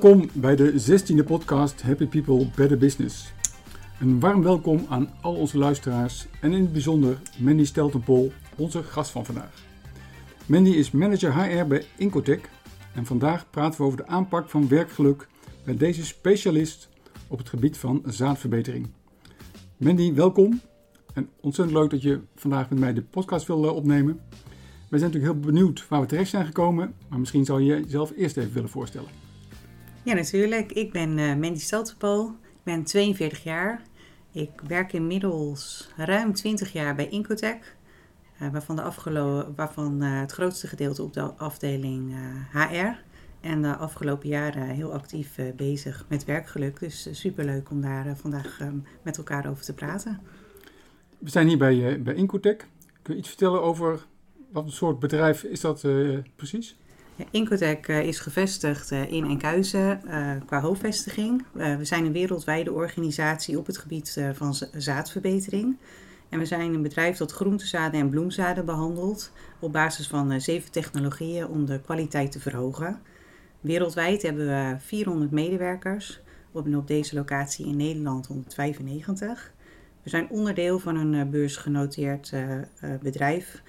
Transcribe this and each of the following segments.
Welkom bij de 16e podcast Happy People Better Business. Een warm welkom aan al onze luisteraars en in het bijzonder Mandy Steltenpol, onze gast van vandaag. Mandy is manager HR bij Incotech en vandaag praten we over de aanpak van werkgeluk bij deze specialist op het gebied van zaadverbetering. Mandy, welkom en ontzettend leuk dat je vandaag met mij de podcast wil eh, opnemen. We zijn natuurlijk heel benieuwd waar we terecht zijn gekomen, maar misschien zou je jezelf eerst even willen voorstellen. Ja, natuurlijk. Ik ben uh, Mandy. Ik ben 42 jaar. Ik werk inmiddels ruim 20 jaar bij Incotech. Uh, waarvan, de waarvan uh, het grootste gedeelte op de afdeling HR. En de afgelopen jaren heel actief bezig met werkgeluk. Dus superleuk om daar vandaag met elkaar over te praten. We zijn hier bij, bij Incotech. Kun je iets vertellen over wat een soort bedrijf is dat precies? Ja, Incotec uh, is gevestigd uh, in Enkhuizen uh, qua hoofdvestiging. we zijn een wereldwijde organisatie op het gebied van zaadverbetering. En we zijn een bedrijf dat groentezaden en bloemzaden behandelt op basis van zeven technologieën om de kwaliteit te verhogen. Wereldwijd hebben we 400 medewerkers, op, op deze locatie in Nederland 195. We zijn onderdeel van een beursgenoteerd bedrijf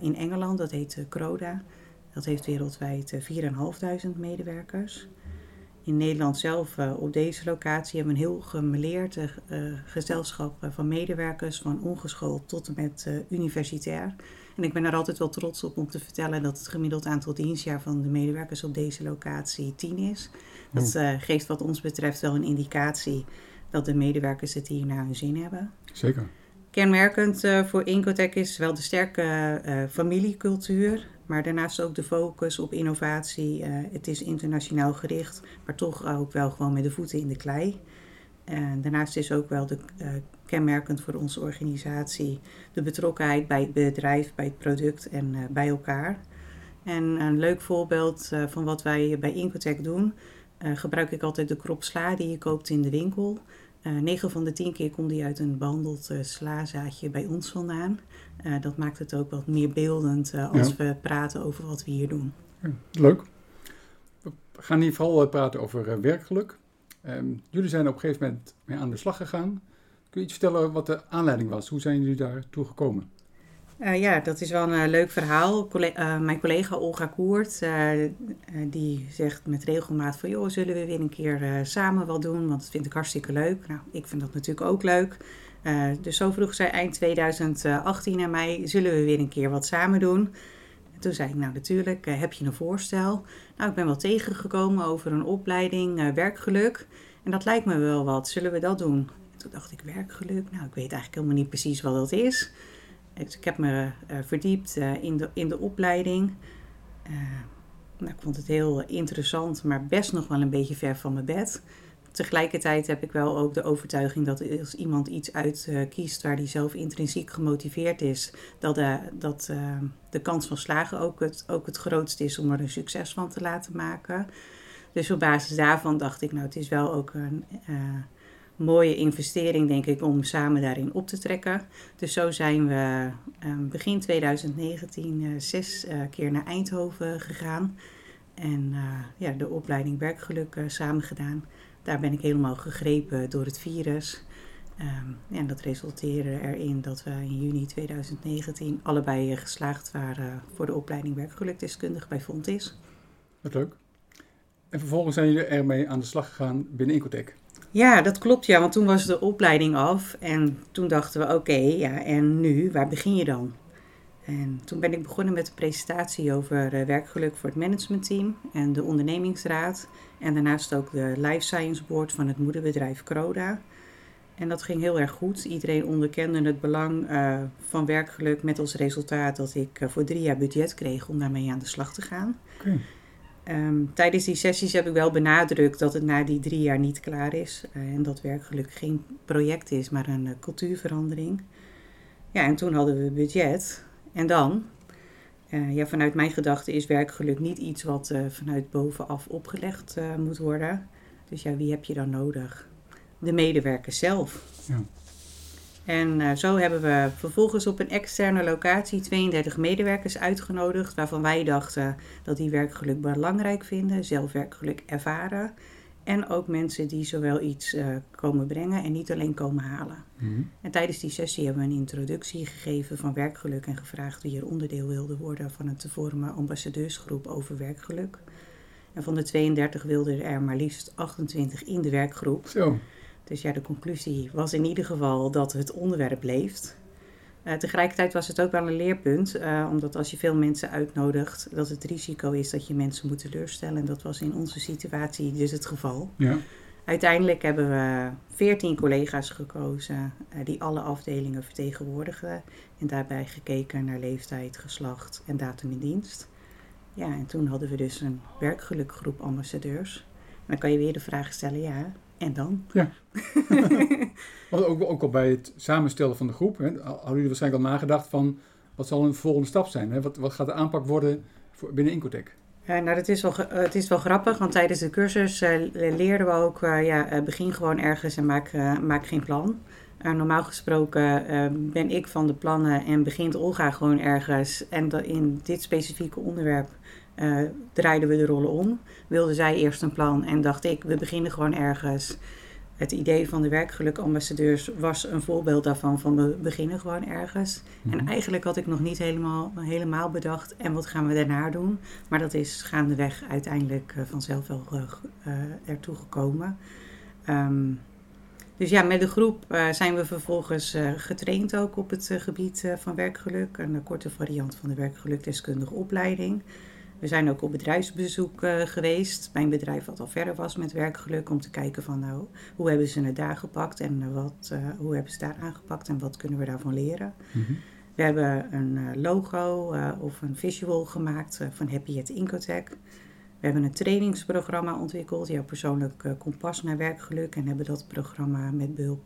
in Engeland, dat heet Croda. Dat heeft wereldwijd 4.500 eh, medewerkers. In Nederland zelf, uh, op deze locatie, hebben we een heel gemeleerd uh, gezelschap van medewerkers, van ongeschoold tot en met universitair. En ik ben er altijd wel trots op om te vertellen dat het gemiddeld aantal dienstjaar van de medewerkers op deze locatie 10 is. Dat geeft wat ons betreft wel een indicatie dat de medewerkers het hier naar hun zin hebben. Zeker. Kenmerkend voor Incotech is wel de sterke familiecultuur. Maar daarnaast ook de focus op innovatie. Uh, het is internationaal gericht, maar toch ook wel gewoon met de voeten in de klei. En daarnaast is ook wel de, kenmerkend voor onze organisatie de betrokkenheid bij het bedrijf, bij het product en bij elkaar. En een leuk voorbeeld van wat wij bij Incotech doen, gebruik ik altijd de krop sla die je koopt in de winkel. Uh, eh, 9 van de 10 keer komt die uit een behandeld uh, slazaadje bij ons vandaan. Uh, dat maakt het ook wat meer beeldend als we praten over wat we hier doen. Ja, leuk. We gaan hier vooral praten over werkgeluk. Um, jullie zijn op een gegeven moment mee aan de slag gegaan. Kun je iets vertellen wat de aanleiding was? Hoe zijn jullie daartoe gekomen? Uh, ja, dat is wel een uh, leuk verhaal. uh, mijn collega Olga Koert, die zegt met regelmaat van... joh, zullen we weer een keer samen wat doen? Want dat vind ik hartstikke leuk. Nou, ik vind dat natuurlijk ook leuk. dus zo vroeg zij eind 2018 aan mij... zullen we weer een keer wat samen doen? En toen zei ik, nou natuurlijk, heb je een voorstel? Nou, ik ben wel tegengekomen over een opleiding werkgeluk. En dat lijkt me wel wat. Zullen we dat doen? En toen dacht ik, werkgeluk? Nou, ik weet eigenlijk helemaal niet precies wat dat is... Dus ik heb me uh, verdiept uh, in, de, in de opleiding. Uh, nou, ik vond het heel interessant, maar best nog wel een beetje ver van mijn bed. Tegelijkertijd heb ik wel ook de overtuiging dat als iemand iets uitkiest waar hij zelf intrinsiek gemotiveerd is, dat, dat de kans van slagen ook het, ook het grootst is om er een succes van te laten maken. Dus op basis daarvan dacht ik, nou, het is wel ook een mooie investering, denk ik, om samen daarin op te trekken. Dus zo zijn we ehm, begin 2019 uh, eh, zes uh, keer naar Eindhoven gegaan. En uh, ja, de opleiding werkgeluk samen gedaan. Daar ben ik helemaal gegrepen door het virus. Um, en dat resulteerde erin dat we in juni 2019 allebei geslaagd waren voor de opleiding werkgelukdeskundige bij Fontis. Wat leuk. En vervolgens zijn jullie ermee aan de slag gegaan binnen Incotech. Ja, dat klopt ja, want toen was de opleiding af en toen dachten we oké, ja en nu, waar begin je dan? En toen ben ik begonnen met een presentatie over uh, werkgeluk voor het managementteam en de ondernemingsraad. En daarnaast ook de Life Science Board van het moederbedrijf Croda. En dat ging heel erg goed. Iedereen onderkende het belang uh, van werkgeluk met als resultaat dat ik uh, voor drie jaar budget kreeg om daarmee aan de slag te gaan. Um, tijdens die sessies heb ik wel benadrukt dat het na die drie jaar niet klaar is. Uh, en dat werkgeluk geen project is, maar een uh, cultuurverandering. Ja, en toen hadden we budget. En dan? Uh, ja, vanuit mijn gedachte is werkgeluk niet iets wat vanuit bovenaf opgelegd moet worden. Dus ja, wie heb je dan nodig? De medewerkers zelf. Ja. En uh, zo hebben we vervolgens op een externe locatie 32 medewerkers uitgenodigd, waarvan wij dachten dat die werkgeluk belangrijk vinden, zelf werkgeluk ervaren. En ook mensen die zowel iets uh, komen brengen en niet alleen komen halen. Mhm. En tijdens die sessie hebben we een introductie gegeven van werkgeluk en gevraagd wie er onderdeel wilde worden van een te vormen ambassadeursgroep over werkgeluk. En van de 32 wilden er maar liefst 28 in de werkgroep. Zo. Dus ja, de conclusie was in ieder geval dat het onderwerp leeft. Uh, tegelijkertijd was het ook wel een leerpunt, uh, omdat als je veel mensen uitnodigt, dat het risico is dat je mensen moet teleurstellen. En dat was in onze situatie dus het geval. Ja. Uiteindelijk hebben we 14 collega's gekozen uh, die alle afdelingen vertegenwoordigden. En daarbij gekeken naar leeftijd, geslacht en datum in dienst. Ja, en toen hadden we dus een werkgelukgroep ambassadeurs. En dan kan je weer de vraag stellen, ja, en dan? Ja. Ook, ook al bij het samenstellen van de groep, hè, hadden jullie waarschijnlijk al nagedacht van wat zal een volgende stap zijn? Hè? Wat, wat gaat de aanpak worden voor, binnen Incotec? Ja, nou, dat is wel, het is wel grappig, want tijdens de cursus uh, leerden we ook, uh, ja, begin gewoon ergens en maak, maak geen plan. normaal gesproken ben ik van de plannen en begint Olga gewoon ergens. En in dit specifieke onderwerp uh, draaiden we de rollen om. Wilde zij eerst een plan en dacht ik, we beginnen gewoon ergens. Het idee van de werkgelukambassadeurs was een voorbeeld daarvan, van we beginnen gewoon ergens. Mhm. En eigenlijk had ik nog niet helemaal, helemaal bedacht, en wat gaan we daarna doen? Maar dat is gaandeweg uiteindelijk uh, vanzelf wel uh, ertoe gekomen. Um, dus ja, met de groep uh, zijn we vervolgens uh, getraind ook op het uh, gebied van werkgeluk. Een korte variant van de werkgelukdeskundige opleiding. We zijn ook op bedrijfsbezoek uh, geweest bij een bedrijf wat al verder was met werkgeluk. Om te kijken van nou, hoe hebben ze het daar gepakt en uh, wat, uh, hoe hebben ze daar aangepakt en wat kunnen we daarvan leren. Mm -hmm. We hebben een logo of een visual gemaakt van Happy at Incotech. We hebben een trainingsprogramma ontwikkeld, jouw persoonlijk kompas naar werkgeluk. En hebben dat programma met behulp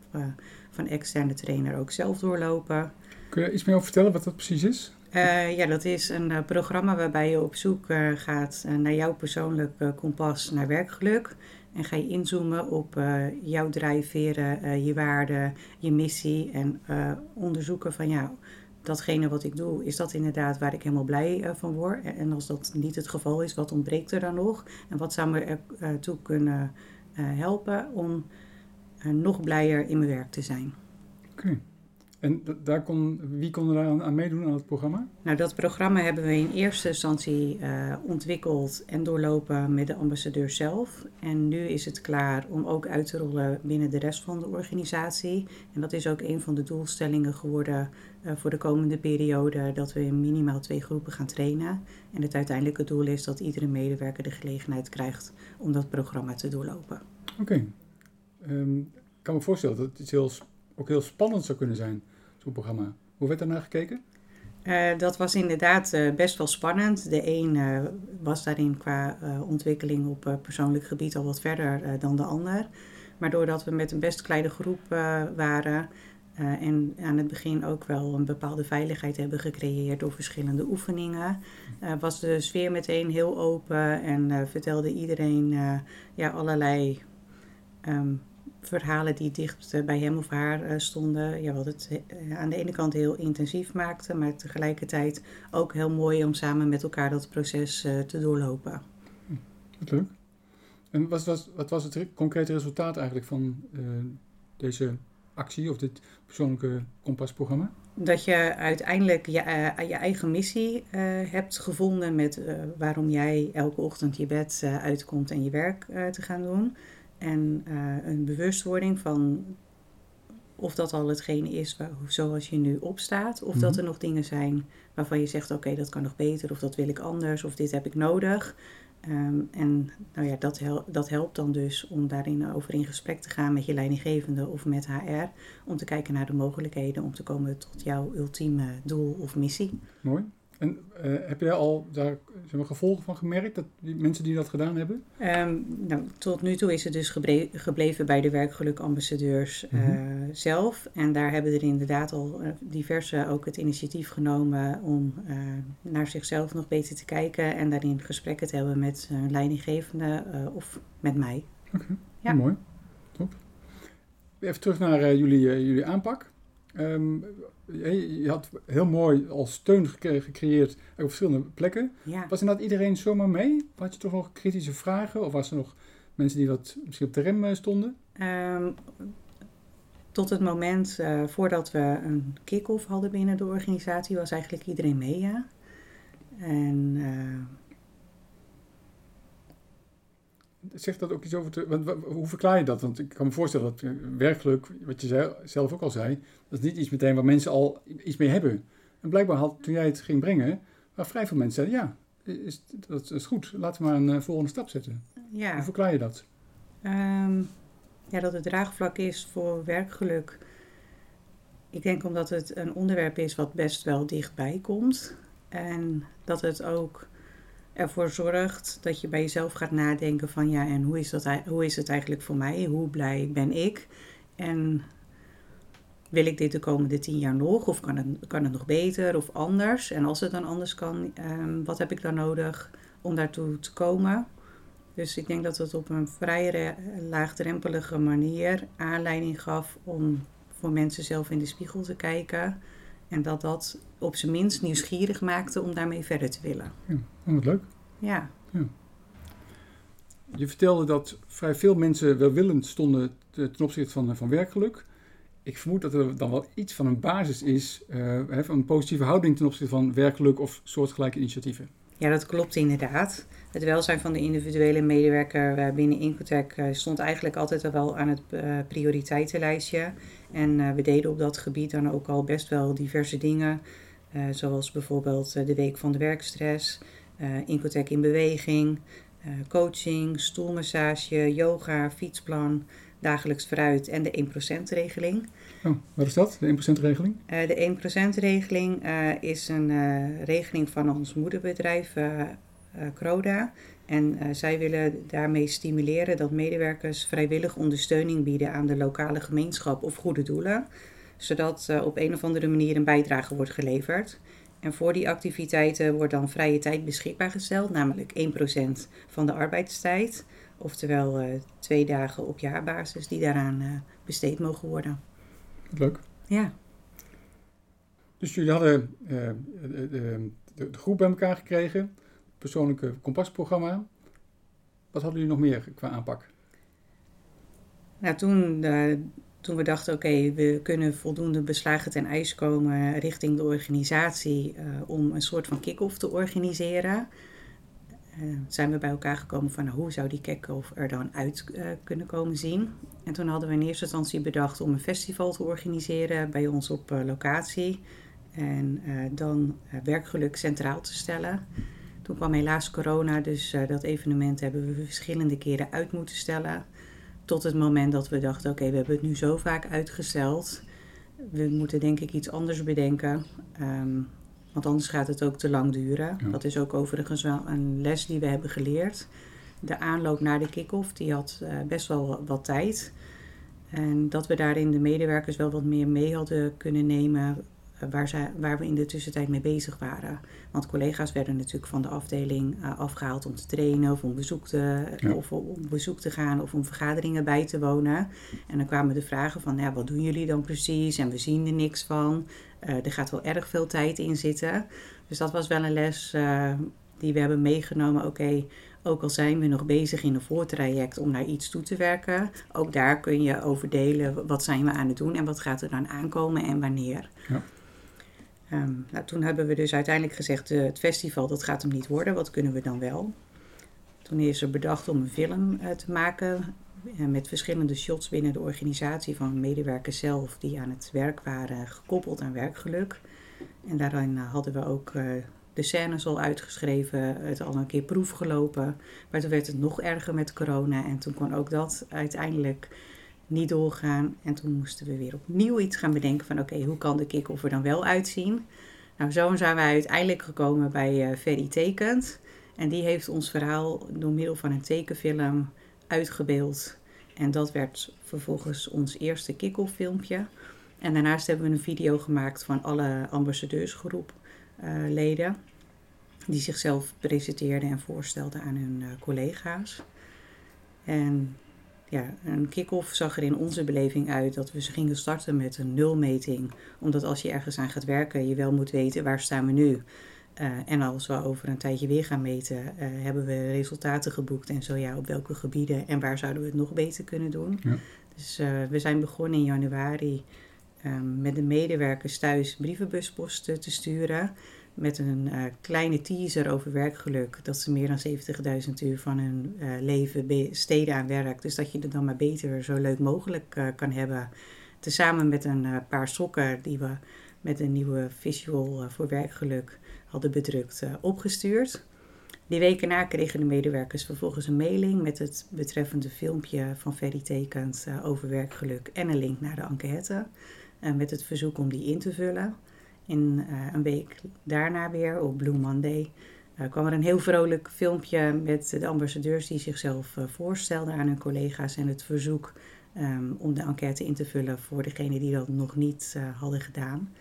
van externe trainer ook zelf doorlopen. Kun je iets meer over vertellen wat dat precies is? Uh, ja, dat is een uh, programma waarbij je op zoek uh, gaat naar jouw persoonlijk kompas naar werkgeluk. En ga je inzoomen op jouw drijfveren, je waarden, je missie. En onderzoeken van ja, datgene wat ik doe, is dat inderdaad waar ik helemaal blij van word? En als dat niet het geval is, wat ontbreekt er dan nog? En wat zou me ertoe kunnen helpen om nog blijer in mijn werk te zijn? Oké. En daar kon, wie kon er aan, aan meedoen aan het programma? Nou, dat programma hebben we in eerste instantie uh, ontwikkeld en doorlopen met de ambassadeur zelf. En nu is het klaar om ook uit te rollen binnen de rest van de organisatie. En dat is ook een van de doelstellingen geworden uh, voor de komende periode, dat we in minimaal twee groepen gaan trainen. En het uiteindelijke doel is dat iedere medewerker de gelegenheid krijgt om dat programma te doorlopen. Oké. Okay. Um, ik kan me voorstellen dat het iets heel ook heel spannend zou kunnen zijn, zo'n programma. Hoe werd daarnaar gekeken? Uh, dat was inderdaad uh, best wel spannend. De een uh, was daarin qua ontwikkeling op persoonlijk gebied al wat verder dan de ander. Maar doordat we met een best kleine groep waren en aan het begin ook wel een bepaalde veiligheid hebben gecreëerd door verschillende oefeningen, was de sfeer meteen heel open en vertelde iedereen ja, allerlei. Um, verhalen die dicht bij hem of haar stonden. Ja, wat het aan de ene kant heel intensief maakte, maar tegelijkertijd ook heel mooi om samen met elkaar dat proces te doorlopen. Wat leuk. En wat was, wat was het concrete resultaat eigenlijk van uh, deze actie of dit persoonlijke kompasprogramma? Dat je uiteindelijk je, uh, je eigen missie uh, hebt gevonden met waarom jij elke ochtend je bed uitkomt en je werk te gaan doen. En uh, een bewustwording van of dat al hetgene is waar, zoals je nu opstaat. Of dat er nog dingen zijn waarvan je zegt, oké, okay, dat kan nog beter. Of dat wil ik anders. Of dit heb ik nodig. Um, en nou ja, dat, hel dat helpt dan dus om daarin over in gesprek te gaan met je leidinggevende of met HR. Om te kijken naar de mogelijkheden om te komen tot jouw ultieme doel of missie. Mooi. En uh, heb jij al daar zeg maar, gevolgen van gemerkt, dat die mensen die dat gedaan hebben? Um, nou, tot nu toe is het dus geble gebleven bij de werkgelukambassadeurs uh, mm-hmm. zelf. En daar hebben er inderdaad al uh, diverse ook het initiatief genomen om naar zichzelf nog beter te kijken. En daarin gesprekken te hebben met hun leidinggevende of met mij. Oké, okay. ja. mooi. Top. Even terug naar jullie, jullie aanpak. Ehm, je, je had heel mooi als steun gecre- gecreëerd op verschillende plekken. Ja. Was inderdaad iedereen zomaar mee? Had je toch nog kritische vragen? Of was er nog mensen die wat misschien op de rem eh, stonden? Ehm, tot het moment eh, voordat we een kick-off hadden binnen de organisatie, was eigenlijk iedereen mee, ja. En eh, Zegt dat ook iets over... Te, want, wa- hoe verklaar je dat? Want ik kan me voorstellen dat eh, werkgeluk, wat je zei- zelf ook al zei, dat is niet iets meteen waar mensen al iets mee hebben. En blijkbaar had, toen jij het ging brengen, waar vrij veel mensen zeiden, ja, is, dat is goed, laten we maar een eh, volgende stap zetten. ja. Hoe verklaar je dat? Ehm, ja, dat het draagvlak is voor werkgeluk. Ik denk omdat het een onderwerp is wat best wel dichtbij komt. En dat het ook ervoor zorgt dat je bij jezelf gaat nadenken van ja, en hoe is, dat, hoe is het eigenlijk voor mij? Hoe blij ben ik? En wil ik dit de komende tien jaar nog? Of kan het, kan het nog beter of anders? En als het dan anders kan, ehm, wat heb ik dan nodig om daartoe te komen? Dus ik denk dat het op een vrij re- laagdrempelige manier aanleiding gaf om voor mensen zelf in de spiegel te kijken. En dat dat op zijn minst nieuwsgierig maakte om daarmee verder te willen. Oh, wat leuk. Ja, Je vertelde dat vrij veel mensen welwillend stonden te- ten opzichte van, van werkgeluk. Ik vermoed dat er dan wel iets van een basis is, eh, hè, van een positieve houding ten opzichte van werkgeluk of soortgelijke initiatieven. ja dat klopt inderdaad. Het welzijn van de individuele medewerker eh, binnen Incotec eh, stond eigenlijk altijd al wel aan het eh, prioriteitenlijstje. En we deden op dat gebied dan ook al best wel diverse dingen. zoals bijvoorbeeld de Week van de Werkstress, eh Incotec in Beweging, coaching, stoelmassage, yoga, fietsplan, dagelijks fruit en de 1%-regeling. Oh, wat is dat, de 1%-regeling? Eh, de 1%-regeling eh, is een regeling van ons moederbedrijf Croda. En eh, zij willen daarmee stimuleren dat medewerkers vrijwillig ondersteuning bieden aan de lokale gemeenschap of goede doelen. Zodat eh, op een of andere manier een bijdrage wordt geleverd. En voor die activiteiten wordt dan vrije tijd beschikbaar gesteld, namelijk 1% van de arbeidstijd. Oftewel eh, twee dagen op jaarbasis die daaraan eh, besteed mogen worden. Leuk. Ja. Dus jullie hadden eh, de, de, de, de groep bij elkaar gekregen, persoonlijke kompasprogramma. Wat hadden jullie nog meer qua aanpak? Nou, toen, eh, toen we dachten, oké, we kunnen voldoende beslagen ten ijs komen richting de organisatie eh, om een soort van kick-off te organiseren, eh, zijn we bij elkaar gekomen van nou, hoe zou die kick-off er dan uit kunnen komen zien. En toen hadden we in eerste instantie bedacht om een festival te organiseren bij ons op locatie. En dan werkgeluk centraal te stellen. Toen kwam helaas corona, dus eh, dat evenement hebben we verschillende keren uit moeten stellen. Tot het moment dat we dachten, oké, we hebben het nu zo vaak uitgesteld. We moeten denk ik iets anders bedenken. Ehm, want anders gaat het ook te lang duren. Ja. Dat is ook overigens wel een les die we hebben geleerd. De aanloop naar de kick-off, die had eh, best wel wat tijd. En dat we daarin de medewerkers wel wat meer mee hadden kunnen nemen waar, waar we in de tussentijd mee bezig waren. Want collega's werden natuurlijk van de afdeling eh, afgehaald om te trainen of om bezoek te, Ja. of om bezoek te gaan of om vergaderingen bij te wonen. En dan kwamen de vragen van, ja, wat doen jullie dan precies? En we zien er niks van. Eh, er gaat wel erg veel tijd in zitten. Dus dat was wel een les eh, die we hebben meegenomen. Oké, ook al zijn we nog bezig in een voortraject om naar iets toe te werken, ook daar kun je over delen wat zijn we aan het doen en wat gaat er dan aankomen en wanneer. Ja. Ehm, nou, toen hebben we dus uiteindelijk gezegd, eh, het festival dat gaat hem niet worden, wat kunnen we dan wel? Toen is er bedacht om een film eh, te maken eh, met verschillende shots binnen de organisatie van medewerkers zelf die aan het werk waren, gekoppeld aan werkgeluk. En daarin hadden we ook de scènes al uitgeschreven, het al een keer proef gelopen. Maar toen werd het nog erger met corona en toen kon ook dat uiteindelijk niet doorgaan. En toen moesten we weer opnieuw iets gaan bedenken van oké, hoe kan de kick-off er dan wel uitzien? Nou, zo zijn wij uiteindelijk gekomen bij eh Ferry Tekent. En die heeft ons verhaal door middel van een tekenfilm uitgebeeld. En dat werd vervolgens ons eerste kick-off filmpje. En daarnaast hebben we een video gemaakt van alle ambassadeursgroep eh, leden. Die zichzelf presenteerden en voorstelden aan hun eh, collega's. En ja, een kick-off zag er in onze beleving uit dat we gingen starten met een nulmeting. Omdat als je ergens aan gaat werken, je wel moet weten waar staan we nu. Uh, en als we over een tijdje weer gaan meten, uh, hebben we resultaten geboekt en zo ja, op welke gebieden en waar zouden we het nog beter kunnen doen. Ja. Dus uh, we zijn begonnen in januari um, met de medewerkers thuis brievenbusposten te sturen met een uh, kleine teaser over werkgeluk. Dat ze meer dan 70.000 uur van hun uh, leven besteden aan werk. Dus dat je het dan maar beter zo leuk mogelijk uh, kan hebben. Tezamen met een paar sokken die we met een nieuwe visual voor werkgeluk hadden bedrukt opgestuurd. Die weken na kregen de medewerkers vervolgens een mailing met het betreffende filmpje van Ferry Tekent over werkgeluk en een link naar de enquête. met het verzoek om die in te vullen. In uh, een week daarna weer, op Blue Monday, uh, kwam er een heel vrolijk filmpje met de ambassadeurs die zichzelf uh, voorstelden aan hun collega's en het verzoek um, om de enquête in te vullen voor degenen die dat nog niet hadden gedaan.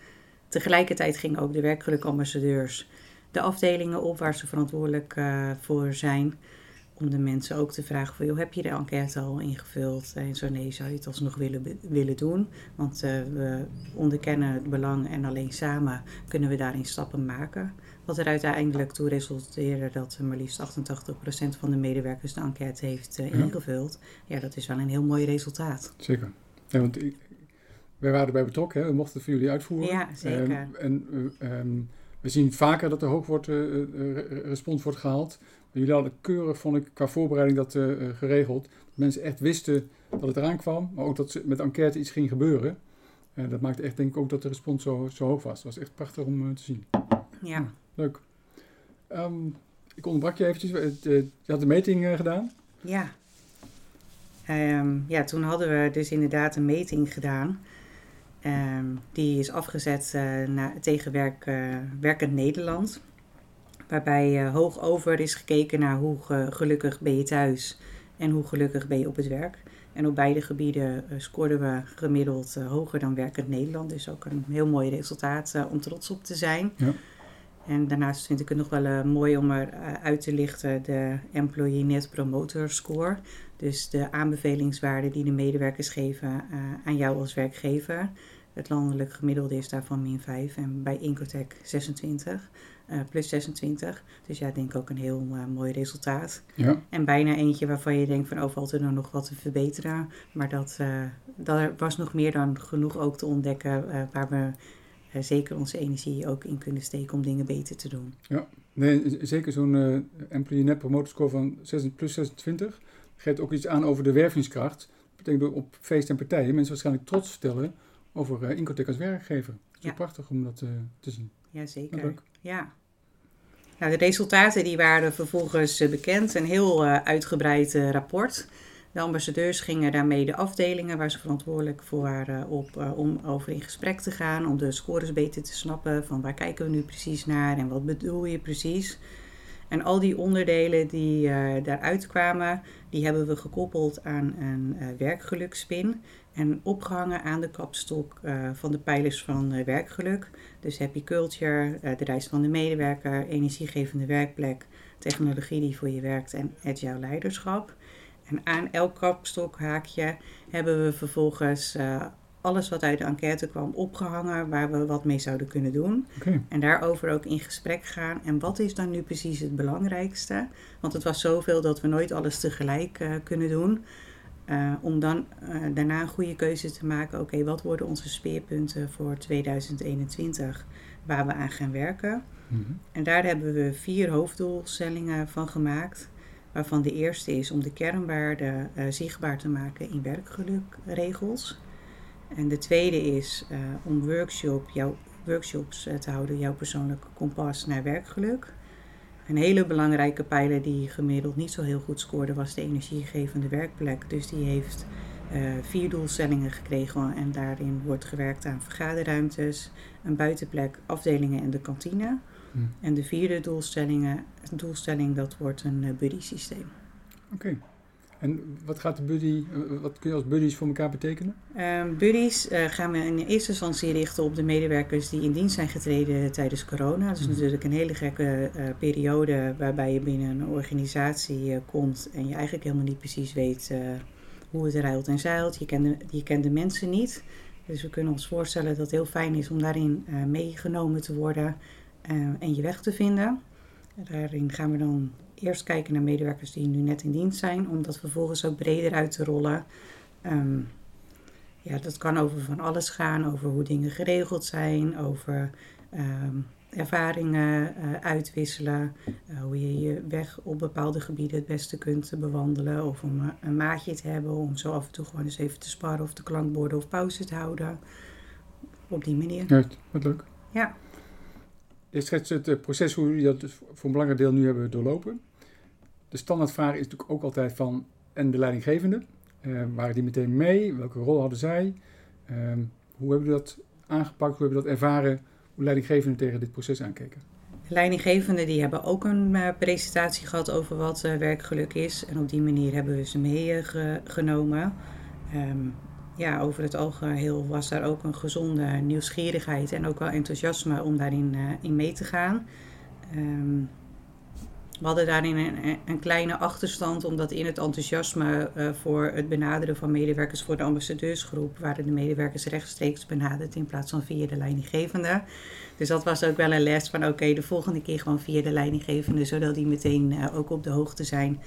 Tegelijkertijd gingen ook de werkgelukambassadeurs de afdelingen op waar ze verantwoordelijk voor zijn om de mensen ook te vragen van, joh, heb je de enquête al ingevuld? En zo nee, zou je het alsnog willen, willen doen? Want uh, we onderkennen het belang en alleen samen kunnen we daarin stappen maken. Wat er uiteindelijk toe resulteerde dat maar liefst 88% van de medewerkers de enquête heeft uh, ingevuld. Ja, dat is wel een heel mooi resultaat. Zeker. Ja, want wij waren erbij betrokken, hè? we mochten het voor jullie uitvoeren. Ja, zeker. Um, en um, we zien vaker dat er hoog wordt, uh, respons wordt gehaald. Jullie hadden keurig, vond ik, qua voorbereiding dat uh, geregeld. Dat mensen echt wisten dat het eraan kwam, maar ook dat ze met enquête iets ging gebeuren. Uh, dat maakte echt, denk ik, ook dat de respons zo, zo hoog was. Dat was echt prachtig om uh, te zien. Ja. Leuk. Um, ik onderbrak je eventjes. je had de meting gedaan. Ja. Um, ja, toen hadden we dus inderdaad een meting gedaan. Um, die is afgezet naar, tegen werk, Werkend Nederland. Waarbij uh, hoog over is gekeken naar hoe gelukkig ben je thuis en hoe gelukkig ben je op het werk. En op beide gebieden uh, scoorden we gemiddeld uh, hoger dan werkend Nederland. Dus ook een heel mooi resultaat om trots op te zijn. Ja. En daarnaast vind ik het nog wel mooi om er uit te lichten de Employee Net Promoter Score. Dus de aanbevelingswaarde die de medewerkers geven aan jou als werkgever. Het landelijk gemiddelde is daarvan min 5 en bij Incotec 26. Uh, plus 26. Dus ja, denk ook een heel uh, mooi resultaat. Ja. En bijna eentje waarvan je denkt van, oh, valt er nou nog wat te verbeteren. Maar dat, uh, dat was nog meer dan genoeg ook te ontdekken waar we zeker onze energie ook in kunnen steken om dingen beter te doen. Ja, nee, zeker zo'n Employee Net Promoter Score van 6, plus 26 geeft ook iets aan over de wervingskracht. Dat betekent dat op feest en partijen mensen waarschijnlijk trots vertellen over uh, Incotec als werkgever. Het is ja. prachtig om dat te zien. Jazeker. Ja. Nou, de resultaten die waren vervolgens eh, bekend. Een heel uh, uitgebreid uh, rapport. De ambassadeurs gingen daarmee de afdelingen waar ze verantwoordelijk voor waren op uh, om over in gesprek te gaan. Om de scores beter te snappen van waar kijken we nu precies naar en wat bedoel je precies. En al die onderdelen die daaruit kwamen, die hebben we gekoppeld aan een werkgelukspin. En opgehangen aan de kapstok uh, van de pijlers van uh, werkgeluk. Dus happy culture, uh, de reis van de medewerker, energiegevende werkplek, technologie die voor je werkt en agile leiderschap. En aan elk kapstokhaakje hebben we vervolgens alles wat uit de enquête kwam opgehangen waar we wat mee zouden kunnen doen. Okay. En daarover ook in gesprek gaan. En wat is dan nu precies het belangrijkste? Want het was zoveel dat we nooit alles tegelijk kunnen doen. Uh, om dan uh, daarna een goede keuze te maken. Oké, okay, wat worden onze speerpunten voor 2021 waar we aan gaan werken? Mm -hmm. En daar hebben we vier hoofddoelstellingen van gemaakt. Waarvan de eerste is om de kernwaarden uh, zichtbaar te maken in werkgelukregels. En de tweede is om workshop, jouw, workshops te houden, jouw persoonlijke kompas naar werkgeluk. Een hele belangrijke pijler die gemiddeld niet zo heel goed scoorde was de energiegevende werkplek. Dus die heeft uh, vier doelstellingen gekregen en daarin wordt gewerkt aan vergaderruimtes, een buitenplek, afdelingen en de kantine. Hm. En de vierde doelstellingen, doelstelling dat wordt een uh, buddy systeem. Oké. Okay. En wat gaat de buddy, wat kun je als buddies voor elkaar betekenen? Um, buddies uh, gaan we in eerste instantie richten op de medewerkers die in dienst zijn getreden tijdens corona. Dat is mm. natuurlijk een hele gekke uh, periode waarbij je binnen een organisatie komt en je eigenlijk helemaal niet precies weet hoe het ruilt en zeilt. Je kent de, je kent de mensen niet. Dus we kunnen ons voorstellen dat het heel fijn is om daarin meegenomen te worden en je weg te vinden. Daarin gaan we dan eerst kijken naar medewerkers die nu net in dienst zijn, om dat vervolgens ook breder uit te rollen. Um, ja, dat kan over van alles gaan, over hoe dingen geregeld zijn, over um, ervaringen uh, uitwisselen, uh, hoe je je weg op bepaalde gebieden het beste kunt bewandelen, of om een, een maatje te hebben, om zo af en toe gewoon eens even te sparren of te klankborden of pauze te houden. Op die manier. Ja, wat leuk. Ja. Dit schetst het proces hoe jullie dat voor een belangrijk deel nu hebben doorlopen. De standaardvraag is natuurlijk ook altijd van, en de leidinggevende? Uh, waren die meteen mee? Welke rol hadden zij? Uh, hoe hebben jullie dat aangepakt? Hoe hebben jullie dat ervaren? Hoe leidinggevenden tegen dit proces aankeken? De leidinggevenden die hebben ook een uh, presentatie gehad over wat uh, werkgeluk is. En op die manier hebben we ze meegenomen. Um, ja, over het algeheel was daar ook een gezonde nieuwsgierigheid en ook wel enthousiasme om daarin in mee te gaan. Um, we hadden daarin een, een, kleine achterstand, omdat in het enthousiasme uh, voor het benaderen van medewerkers voor de ambassadeursgroep waren de medewerkers rechtstreeks benaderd in plaats van via de leidinggevende. Dus dat was ook wel een les van oké, de volgende keer gewoon via de leidinggevende, zodat die meteen uh, ook op de hoogte zijn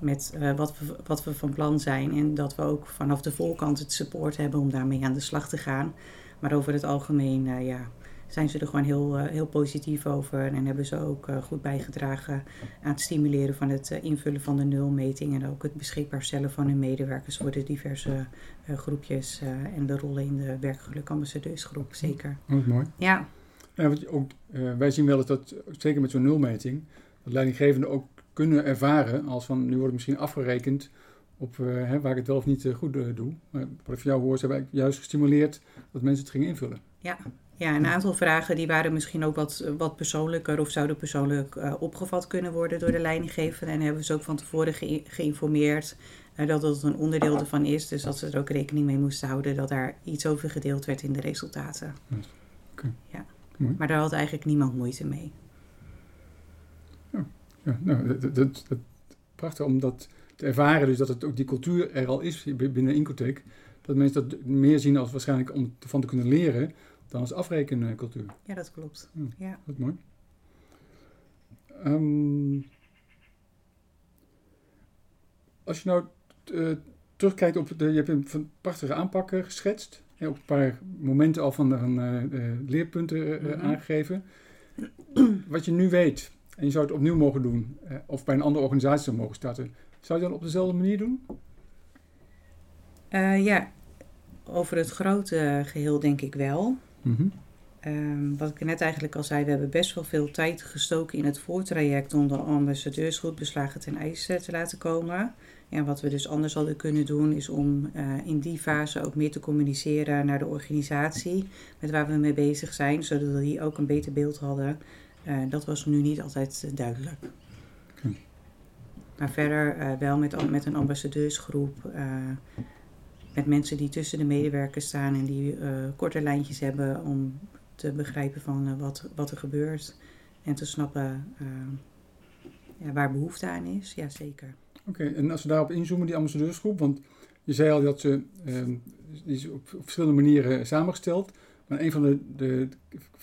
met uh, wat, we, wat we van plan zijn. En dat we ook vanaf de voorkant het support hebben om daarmee aan de slag te gaan. Maar over het algemeen, ja, zijn ze er gewoon heel, uh, heel positief over. En hebben ze ook uh, goed bijgedragen aan het stimuleren van het uh, invullen van de nulmeting. En ook het beschikbaar stellen van hun medewerkers voor de diverse groepjes. en de rollen in de werkgeluk ambassadeursgroep, zeker. Oh, mooi. Ja. ja want ook, wij zien wel eens dat, zeker met zo'n nulmeting, dat leidinggevenden ook kunnen ervaren als van nu wordt misschien afgerekend op hè, waar ik het wel of niet goed doe. Maar wat ik van jou hoor, ze hebben juist gestimuleerd dat mensen het gingen invullen. Ja, ja, een aantal vragen die waren misschien ook wat, wat persoonlijker of zouden persoonlijk uh, opgevat kunnen worden door de leidinggever. En hebben ze ook van tevoren ge geïnformeerd uh, dat dat een onderdeel ervan is. Dus dat ze er ook rekening mee moesten houden dat daar iets over gedeeld werd in de resultaten. Okay. Ja. Mooi. Maar daar had eigenlijk niemand moeite mee. Ja, ja nou, dat, dat, dat, prachtig om dat te ervaren, dus dat het ook die cultuur er al is binnen Incotheek. Dat mensen dat meer zien als waarschijnlijk om ervan te kunnen leren dan als afrekencultuur. Ja, dat klopt. Ja, ja. Dat is mooi. Um, als je nou uh, terugkijkt op de, je hebt een prachtige aanpakken geschetst. Je hebt ook een paar momenten al van, uh, uh, leerpunten mm -hmm. aangegeven. Wat je nu weet, en je zou het opnieuw mogen doen, of bij een andere organisatie zou mogen starten, zou je dan op dezelfde manier doen? ja, over het grote geheel denk ik wel. Mm -hmm. um, wat ik net eigenlijk al zei, we hebben best wel veel tijd gestoken in het voortraject om de ambassadeurs goed beslagen ten ijs te laten komen. En wat we dus anders hadden kunnen doen, is om uh, in die fase ook meer te communiceren naar de organisatie met waar we mee bezig zijn, zodat die ook een beter beeld hadden. Uh, dat was nu niet altijd duidelijk. Okay. Maar verder uh, wel met, met een ambassadeursgroep met mensen die tussen de medewerkers staan en die uh, korte lijntjes hebben om te begrijpen van uh, wat, wat er gebeurt en te snappen uh, ja, waar behoefte aan is. Ja, zeker. Oké, okay, en als we daarop inzoomen, die ambassadeursgroep, want je zei al dat ze die is op, op, verschillende manieren samengesteld, maar een van de, de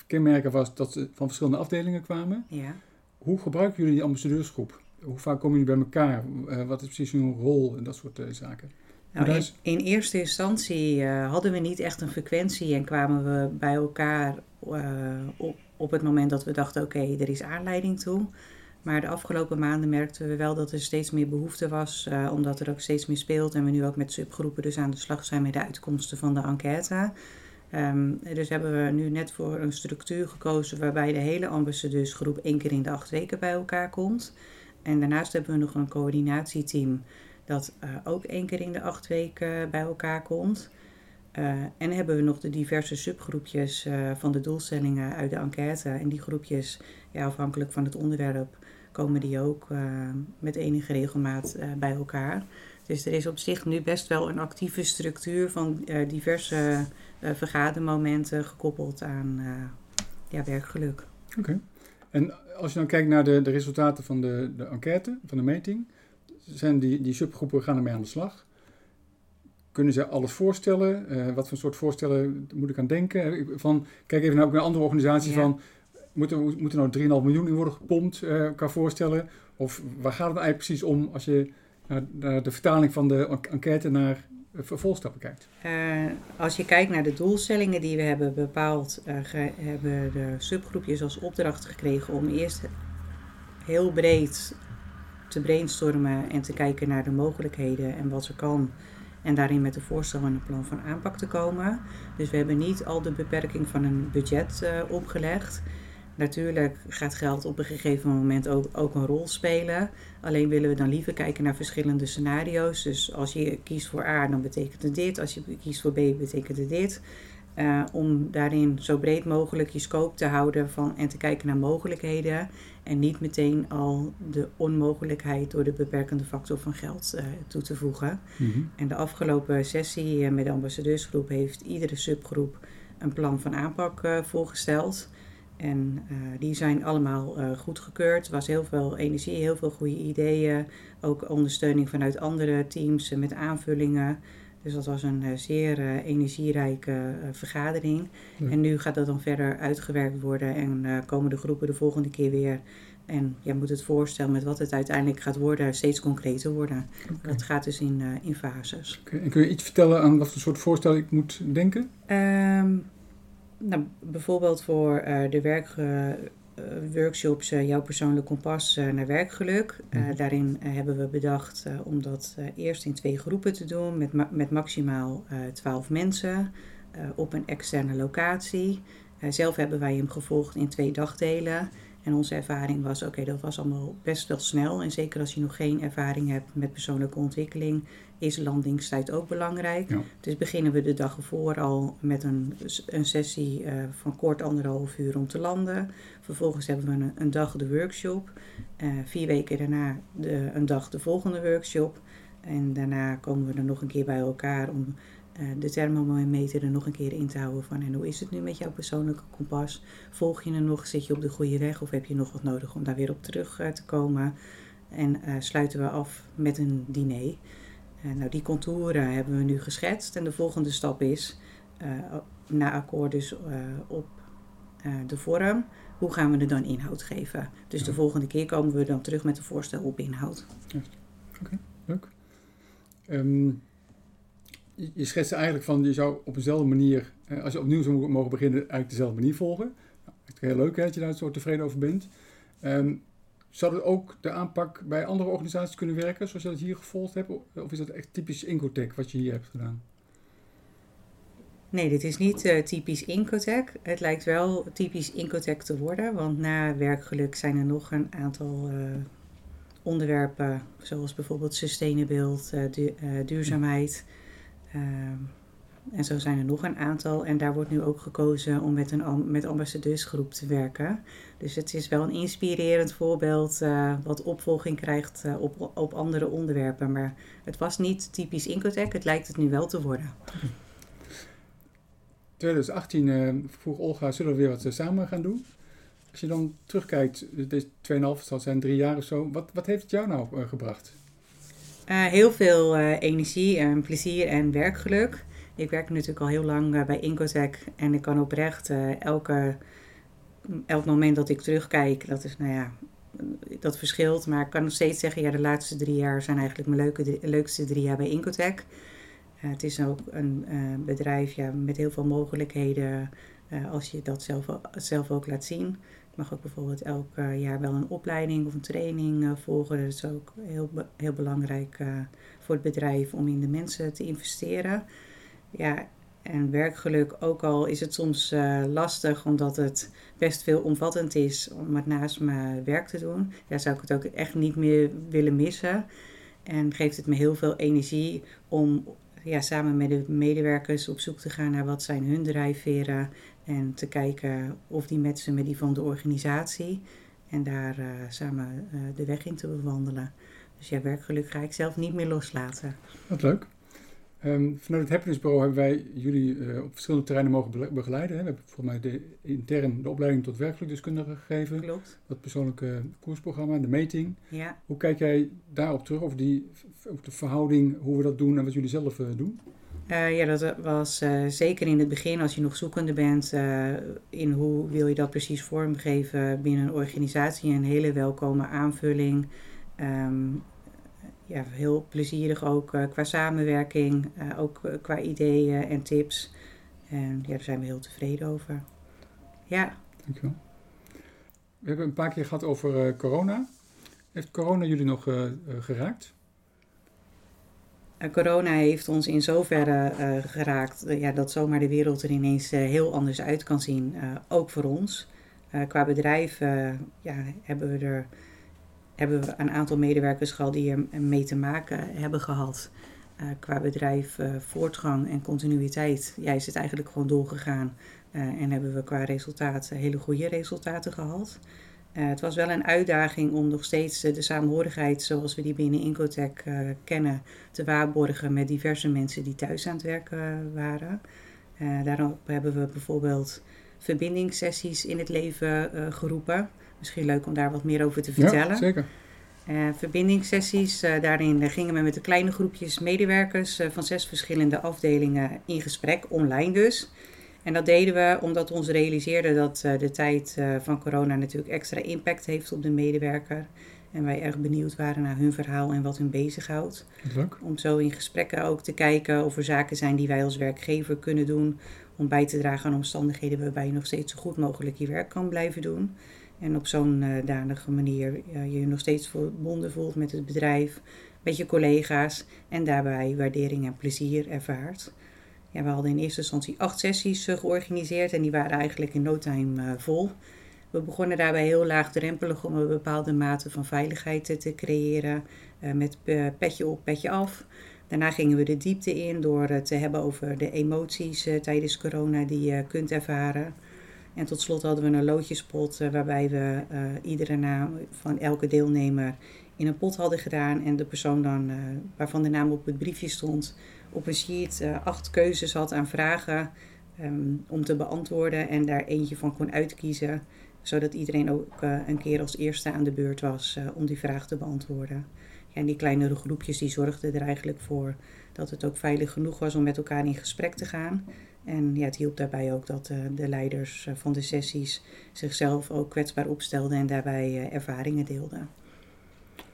kenmerken was dat ze van verschillende afdelingen kwamen. Ja. Hoe gebruiken jullie die ambassadeursgroep? Hoe vaak komen jullie bij elkaar? wat is precies hun rol en dat soort zaken? Nou, in, in, eerste instantie uh, hadden we niet echt een frequentie en kwamen we bij elkaar uh, op, op het moment dat we dachten: oké, okay, er is aanleiding toe. Maar de afgelopen maanden merkten we wel dat er steeds meer behoefte was, uh, omdat er ook steeds meer speelt en we nu ook met subgroepen dus aan de slag zijn met de uitkomsten van de enquête. Um, dus hebben we nu net voor een structuur gekozen waarbij de hele ambassadeursgroep één keer in de acht weken bij elkaar komt. En daarnaast hebben we nog een coördinatieteam dat uh, ook één keer in de acht weken bij elkaar komt. Uh, en hebben we nog de diverse subgroepjes uh, van de doelstellingen uit de enquête. En die groepjes, ja, afhankelijk van het onderwerp, komen die ook met enige regelmaat bij elkaar. Dus er is op zich nu best wel een actieve structuur van diverse vergadermomenten gekoppeld aan ja, werkgeluk. Oké. En als je dan kijkt naar de, de resultaten van de, de enquête, van de meting, zijn die, die subgroepen gaan ermee aan de slag. kunnen ze alles voorstellen? Uh, wat voor soort voorstellen moet ik aan denken? Van, kijk even naar, ook naar andere organisaties ja. van... Moeten, moeten er nou 3,5 miljoen in worden gepompt uh, qua voorstellen? Of waar gaat het eigenlijk precies om als je naar, de vertaling van de enquête naar vervolgstappen kijkt? Uh, als je kijkt naar de doelstellingen die we hebben bepaald, uh, hebben de subgroepjes als opdracht gekregen om eerst heel breed te brainstormen en te kijken naar de mogelijkheden en wat er kan. En daarin met een voorstel en een plan van aanpak te komen. Dus we hebben niet al de beperking van een budget uh, opgelegd. Natuurlijk gaat geld op een gegeven moment ook, ook een rol spelen. Alleen willen we dan liever kijken naar verschillende scenario's. Dus als je kiest voor A, dan betekent het dit. Als je kiest voor B, betekent het dit. Uh, om daarin zo breed mogelijk je scope te houden van, en te kijken naar mogelijkheden. En niet meteen al de onmogelijkheid door de beperkende factor van geld uh, toe te voegen. Mm -hmm. En de afgelopen sessie uh, met de ambassadeursgroep heeft iedere subgroep een plan van aanpak voorgesteld. En die zijn allemaal goedgekeurd. Er was heel veel energie, heel veel goede ideeën. Ook ondersteuning vanuit andere teams met aanvullingen. Dus dat was een uh, zeer energierijke vergadering. Ja. En nu gaat dat dan verder uitgewerkt worden en komen de groepen de volgende keer weer. En ja, moet het voorstel met wat het uiteindelijk gaat worden steeds concreter worden. Okay. Dat gaat dus in, in fases. Okay. En kun je iets vertellen aan wat voor soort voorstel ik moet denken? Um, nou, bijvoorbeeld voor de werkworkshops uh, uh, Jouw Persoonlijk Kompas naar Werkgeluk. Mm. Daarin hebben we bedacht om dat eerst in twee groepen te doen met, ma met maximaal 12 mensen op een externe locatie. zelf hebben wij hem gevolgd in twee dagdelen. En onze ervaring was, oké, okay, dat was allemaal best wel snel. En zeker als je nog geen ervaring hebt met persoonlijke ontwikkeling, is landingstijd ook belangrijk. Ja. Dus beginnen we de dag ervoor al met een, een sessie uh, van kort anderhalf uur om te landen. Vervolgens hebben we een, een dag de workshop. Uh, vier weken daarna de, een dag de volgende workshop. En daarna komen we er nog een keer bij elkaar om uh, de thermometer er nog een keer in te houden van en hoe is het nu met jouw persoonlijke kompas? Volg je er nog? Zit je op de goede weg of heb je nog wat nodig om daar weer op terug te komen? En sluiten we af met een diner. Nou, die contouren hebben we nu geschetst en de volgende stap is, na akkoord dus op de vorm, hoe gaan we er dan inhoud geven? Dus ja. de volgende keer komen we dan terug met een voorstel op inhoud. Ja. Oké, okay, leuk. Um, je schetst eigenlijk van, je zou op dezelfde manier, eh, als je opnieuw zou mogen beginnen, eigenlijk dezelfde manier volgen. Nou, het is heel leuk hè, dat je daar zo tevreden over bent. Um, zou ook de aanpak bij andere organisaties kunnen werken, zoals je dat hier gevolgd hebt? Of is dat echt typisch Incotech wat je hier hebt gedaan? Nee, dit is niet uh, typisch Incotech. Het lijkt wel typisch Incotech te worden, want na werkgeluk zijn er nog een aantal uh, onderwerpen, zoals bijvoorbeeld sustainability, uh, du duurzaamheid. En zo zijn er nog een aantal. En daar wordt nu ook gekozen om met een met ambassadeursgroep te werken. Dus het is wel een inspirerend voorbeeld uh, wat opvolging krijgt uh, op, op andere onderwerpen. Maar het was niet typisch Incotech, het lijkt het nu wel te worden. 2018 uh, vroeg Olga, zullen we weer wat samen gaan doen? Als je dan terugkijkt, het is 2,5, zal zijn drie jaar of zo. Wat, wat heeft het jou nou gebracht? Heel veel energie en plezier en werkgeluk. Ik werk natuurlijk al heel lang uh, bij Incotech en ik kan oprecht elke, elk moment dat ik terugkijk, dat is nou ja, dat verschilt. Maar ik kan nog steeds zeggen, ja, de laatste drie jaar zijn eigenlijk mijn leuke, leukste drie jaar bij Incotech. het is ook een bedrijf ja, met heel veel mogelijkheden als je dat zelf, zelf ook laat zien. Ik mag ook bijvoorbeeld elk jaar wel een opleiding of een training volgen. Dat is ook heel, heel belangrijk voor het bedrijf om in de mensen te investeren. Ja, en werkgeluk, ook al is het soms lastig omdat het best veel omvattend is om het naast mijn werk te doen. Daar zou ik het ook echt niet meer willen missen. En geeft het me heel veel energie om ja, samen met de medewerkers op zoek te gaan naar wat zijn hun drijfveren en te kijken of die matchen met die van de organisatie. En daar uh, samen uh, de weg in te bewandelen. Dus ja, werkgeluk ga ik zelf niet meer loslaten. Wat leuk. Um, vanuit het Happiness Bureau hebben wij jullie uh, op verschillende terreinen mogen begeleiden. Hè. We hebben volgens mij de, intern de opleiding tot werkgelukdeskundige gegeven. Klopt. Dat persoonlijke koersprogramma, de meting. Ja. Hoe kijk jij daarop terug, over, die, over de verhouding, hoe we dat doen en wat jullie zelf doen? Uh, ja, dat was zeker in het begin, als je nog zoekende bent, in hoe wil je dat precies vormgeven binnen een organisatie. Een hele welkome aanvulling. Um, ja, heel plezierig ook qua samenwerking, ook qua ideeën en tips. En ja, daar zijn we heel tevreden over. Ja. Dankjewel. We hebben een paar keer gehad over corona. Heeft corona jullie nog geraakt? Eh, corona heeft ons in zoverre geraakt ja, dat zomaar de wereld er ineens heel anders uit kan zien. ook voor ons. qua bedrijf ja, hebben, we er, hebben we een aantal medewerkers gehad die er mee te maken hebben gehad. qua bedrijf voortgang en continuïteit ja, is het eigenlijk gewoon doorgegaan. en hebben we qua resultaten hele goede resultaten gehad. Het was wel een uitdaging om nog steeds de samenhorigheid zoals we die binnen Incotec uh, kennen te waarborgen met diverse mensen die thuis aan het werken waren. daarop hebben we bijvoorbeeld verbindingssessies in het leven geroepen. Misschien leuk om daar wat meer over te vertellen. Ja, zeker. verbindingssessies, daarin gingen we met de kleine groepjes medewerkers van zes verschillende afdelingen in gesprek, online dus. En dat deden we omdat we ons realiseerden dat de tijd van corona natuurlijk extra impact heeft op de medewerker. En wij erg benieuwd waren naar hun verhaal en wat hun bezighoudt. Leuk. Om zo in gesprekken ook te kijken of er zaken zijn die wij als werkgever kunnen doen. Om bij te dragen aan omstandigheden waarbij je nog steeds zo goed mogelijk je werk kan blijven doen. En op zo'n uh, danige manier je je nog steeds verbonden voelt met het bedrijf, met je collega's. En daarbij waardering en plezier ervaart. Ja, we hadden in eerste instantie acht sessies uh, georganiseerd en die waren eigenlijk in no time vol. We begonnen daarbij heel laagdrempelig om een bepaalde mate van veiligheid te, creëren met petje op, petje af. Daarna gingen we de diepte in door te hebben over de emoties tijdens corona die je kunt ervaren. En tot slot hadden we een loodjespot waarbij we iedere naam van elke deelnemer in een pot hadden gedaan en de persoon dan, waarvan de naam op het briefje stond, op een sheet acht keuzes had aan vragen um, om te beantwoorden en daar eentje van kon uitkiezen, zodat iedereen ook een keer als eerste aan de beurt was om die vraag te beantwoorden. Ja, en die kleinere groepjes die zorgden er eigenlijk voor dat het ook veilig genoeg was om met elkaar in gesprek te gaan. En ja, het hielp daarbij ook dat de leiders van de sessies zichzelf ook kwetsbaar opstelden en daarbij ervaringen deelden.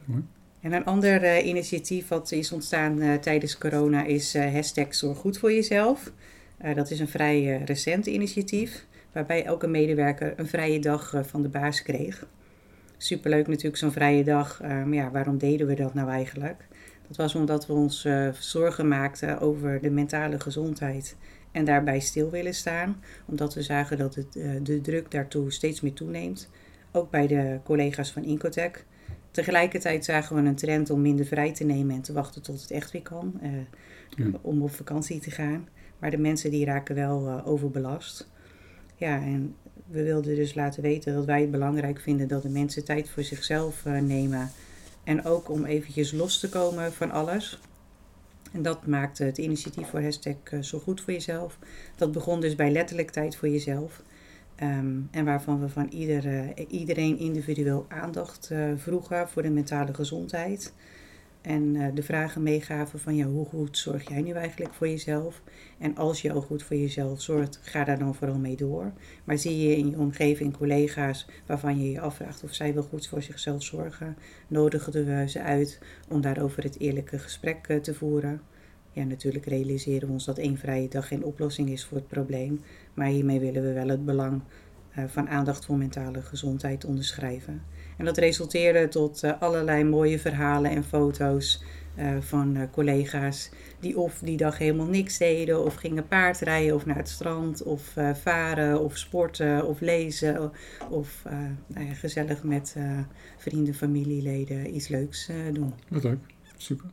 Mooi. En een ander initiatief wat is ontstaan tijdens corona is hashtag Zorg Goed voor Jezelf. dat is een vrij recent initiatief, waarbij elke medewerker een vrije dag van de baas kreeg. Superleuk natuurlijk zo'n vrije dag, maar ja, waarom deden we dat nou eigenlijk? Dat was omdat we ons zorgen maakten over de mentale gezondheid en daarbij stil willen staan. Omdat we zagen dat het, de druk daartoe steeds meer toeneemt. Ook bij de collega's van Incotec. Tegelijkertijd zagen we een trend om minder vrij te nemen en te wachten tot het echt weer kan. Uh, ja. Om op vakantie te gaan. Maar de mensen die raken wel uh, overbelast. Ja, en we wilden dus laten weten dat wij het belangrijk vinden dat de mensen tijd voor zichzelf uh, nemen. En ook om eventjes los te komen van alles. En dat maakte het initiatief voor hashtag Zo Goed Voor Jezelf. Dat begon dus bij letterlijk tijd voor jezelf. Um, en waarvan we van uh, iedereen individueel aandacht uh, vroegen voor de mentale gezondheid. En uh, de vragen meegaven van ja, hoe goed zorg jij nu eigenlijk voor jezelf? En als je al goed voor jezelf zorgt, ga daar dan vooral mee door. Maar zie je in je omgeving collega's waarvan je je afvraagt of zij wel goed voor zichzelf zorgen, nodigen we ze uit om daarover het eerlijke gesprek te voeren. Ja, natuurlijk realiseren we ons dat één vrije dag geen oplossing is voor het probleem. Maar hiermee willen we wel het belang uh, van aandacht voor mentale gezondheid onderschrijven. En dat resulteerde tot uh, allerlei mooie verhalen en foto's uh, van collega's die of die dag helemaal niks deden, of gingen paardrijden, of naar het strand, of varen, of sporten, of lezen, of nou ja, gezellig met vrienden, familieleden iets leuks doen. Wat leuk, super.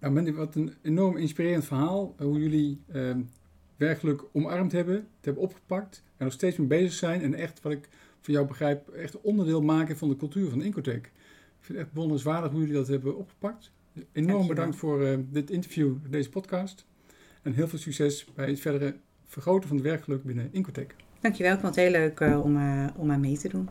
Nou, wat een enorm inspirerend verhaal. Hoe jullie ehm, werkelijk omarmd hebben, het hebben opgepakt en nog steeds mee bezig zijn. En echt, wat ik van jou begrijp, echt onderdeel maken van de cultuur van Incotec. Ik vind het echt wonderswaardig hoe jullie dat hebben opgepakt. Enorm bedankt voor uh, dit interview, deze podcast. En heel veel succes bij het verdere vergroten van het werkgeluk binnen Incotec. Dankjewel, ik vond het heel leuk uh, om, uh, om aan mee te doen.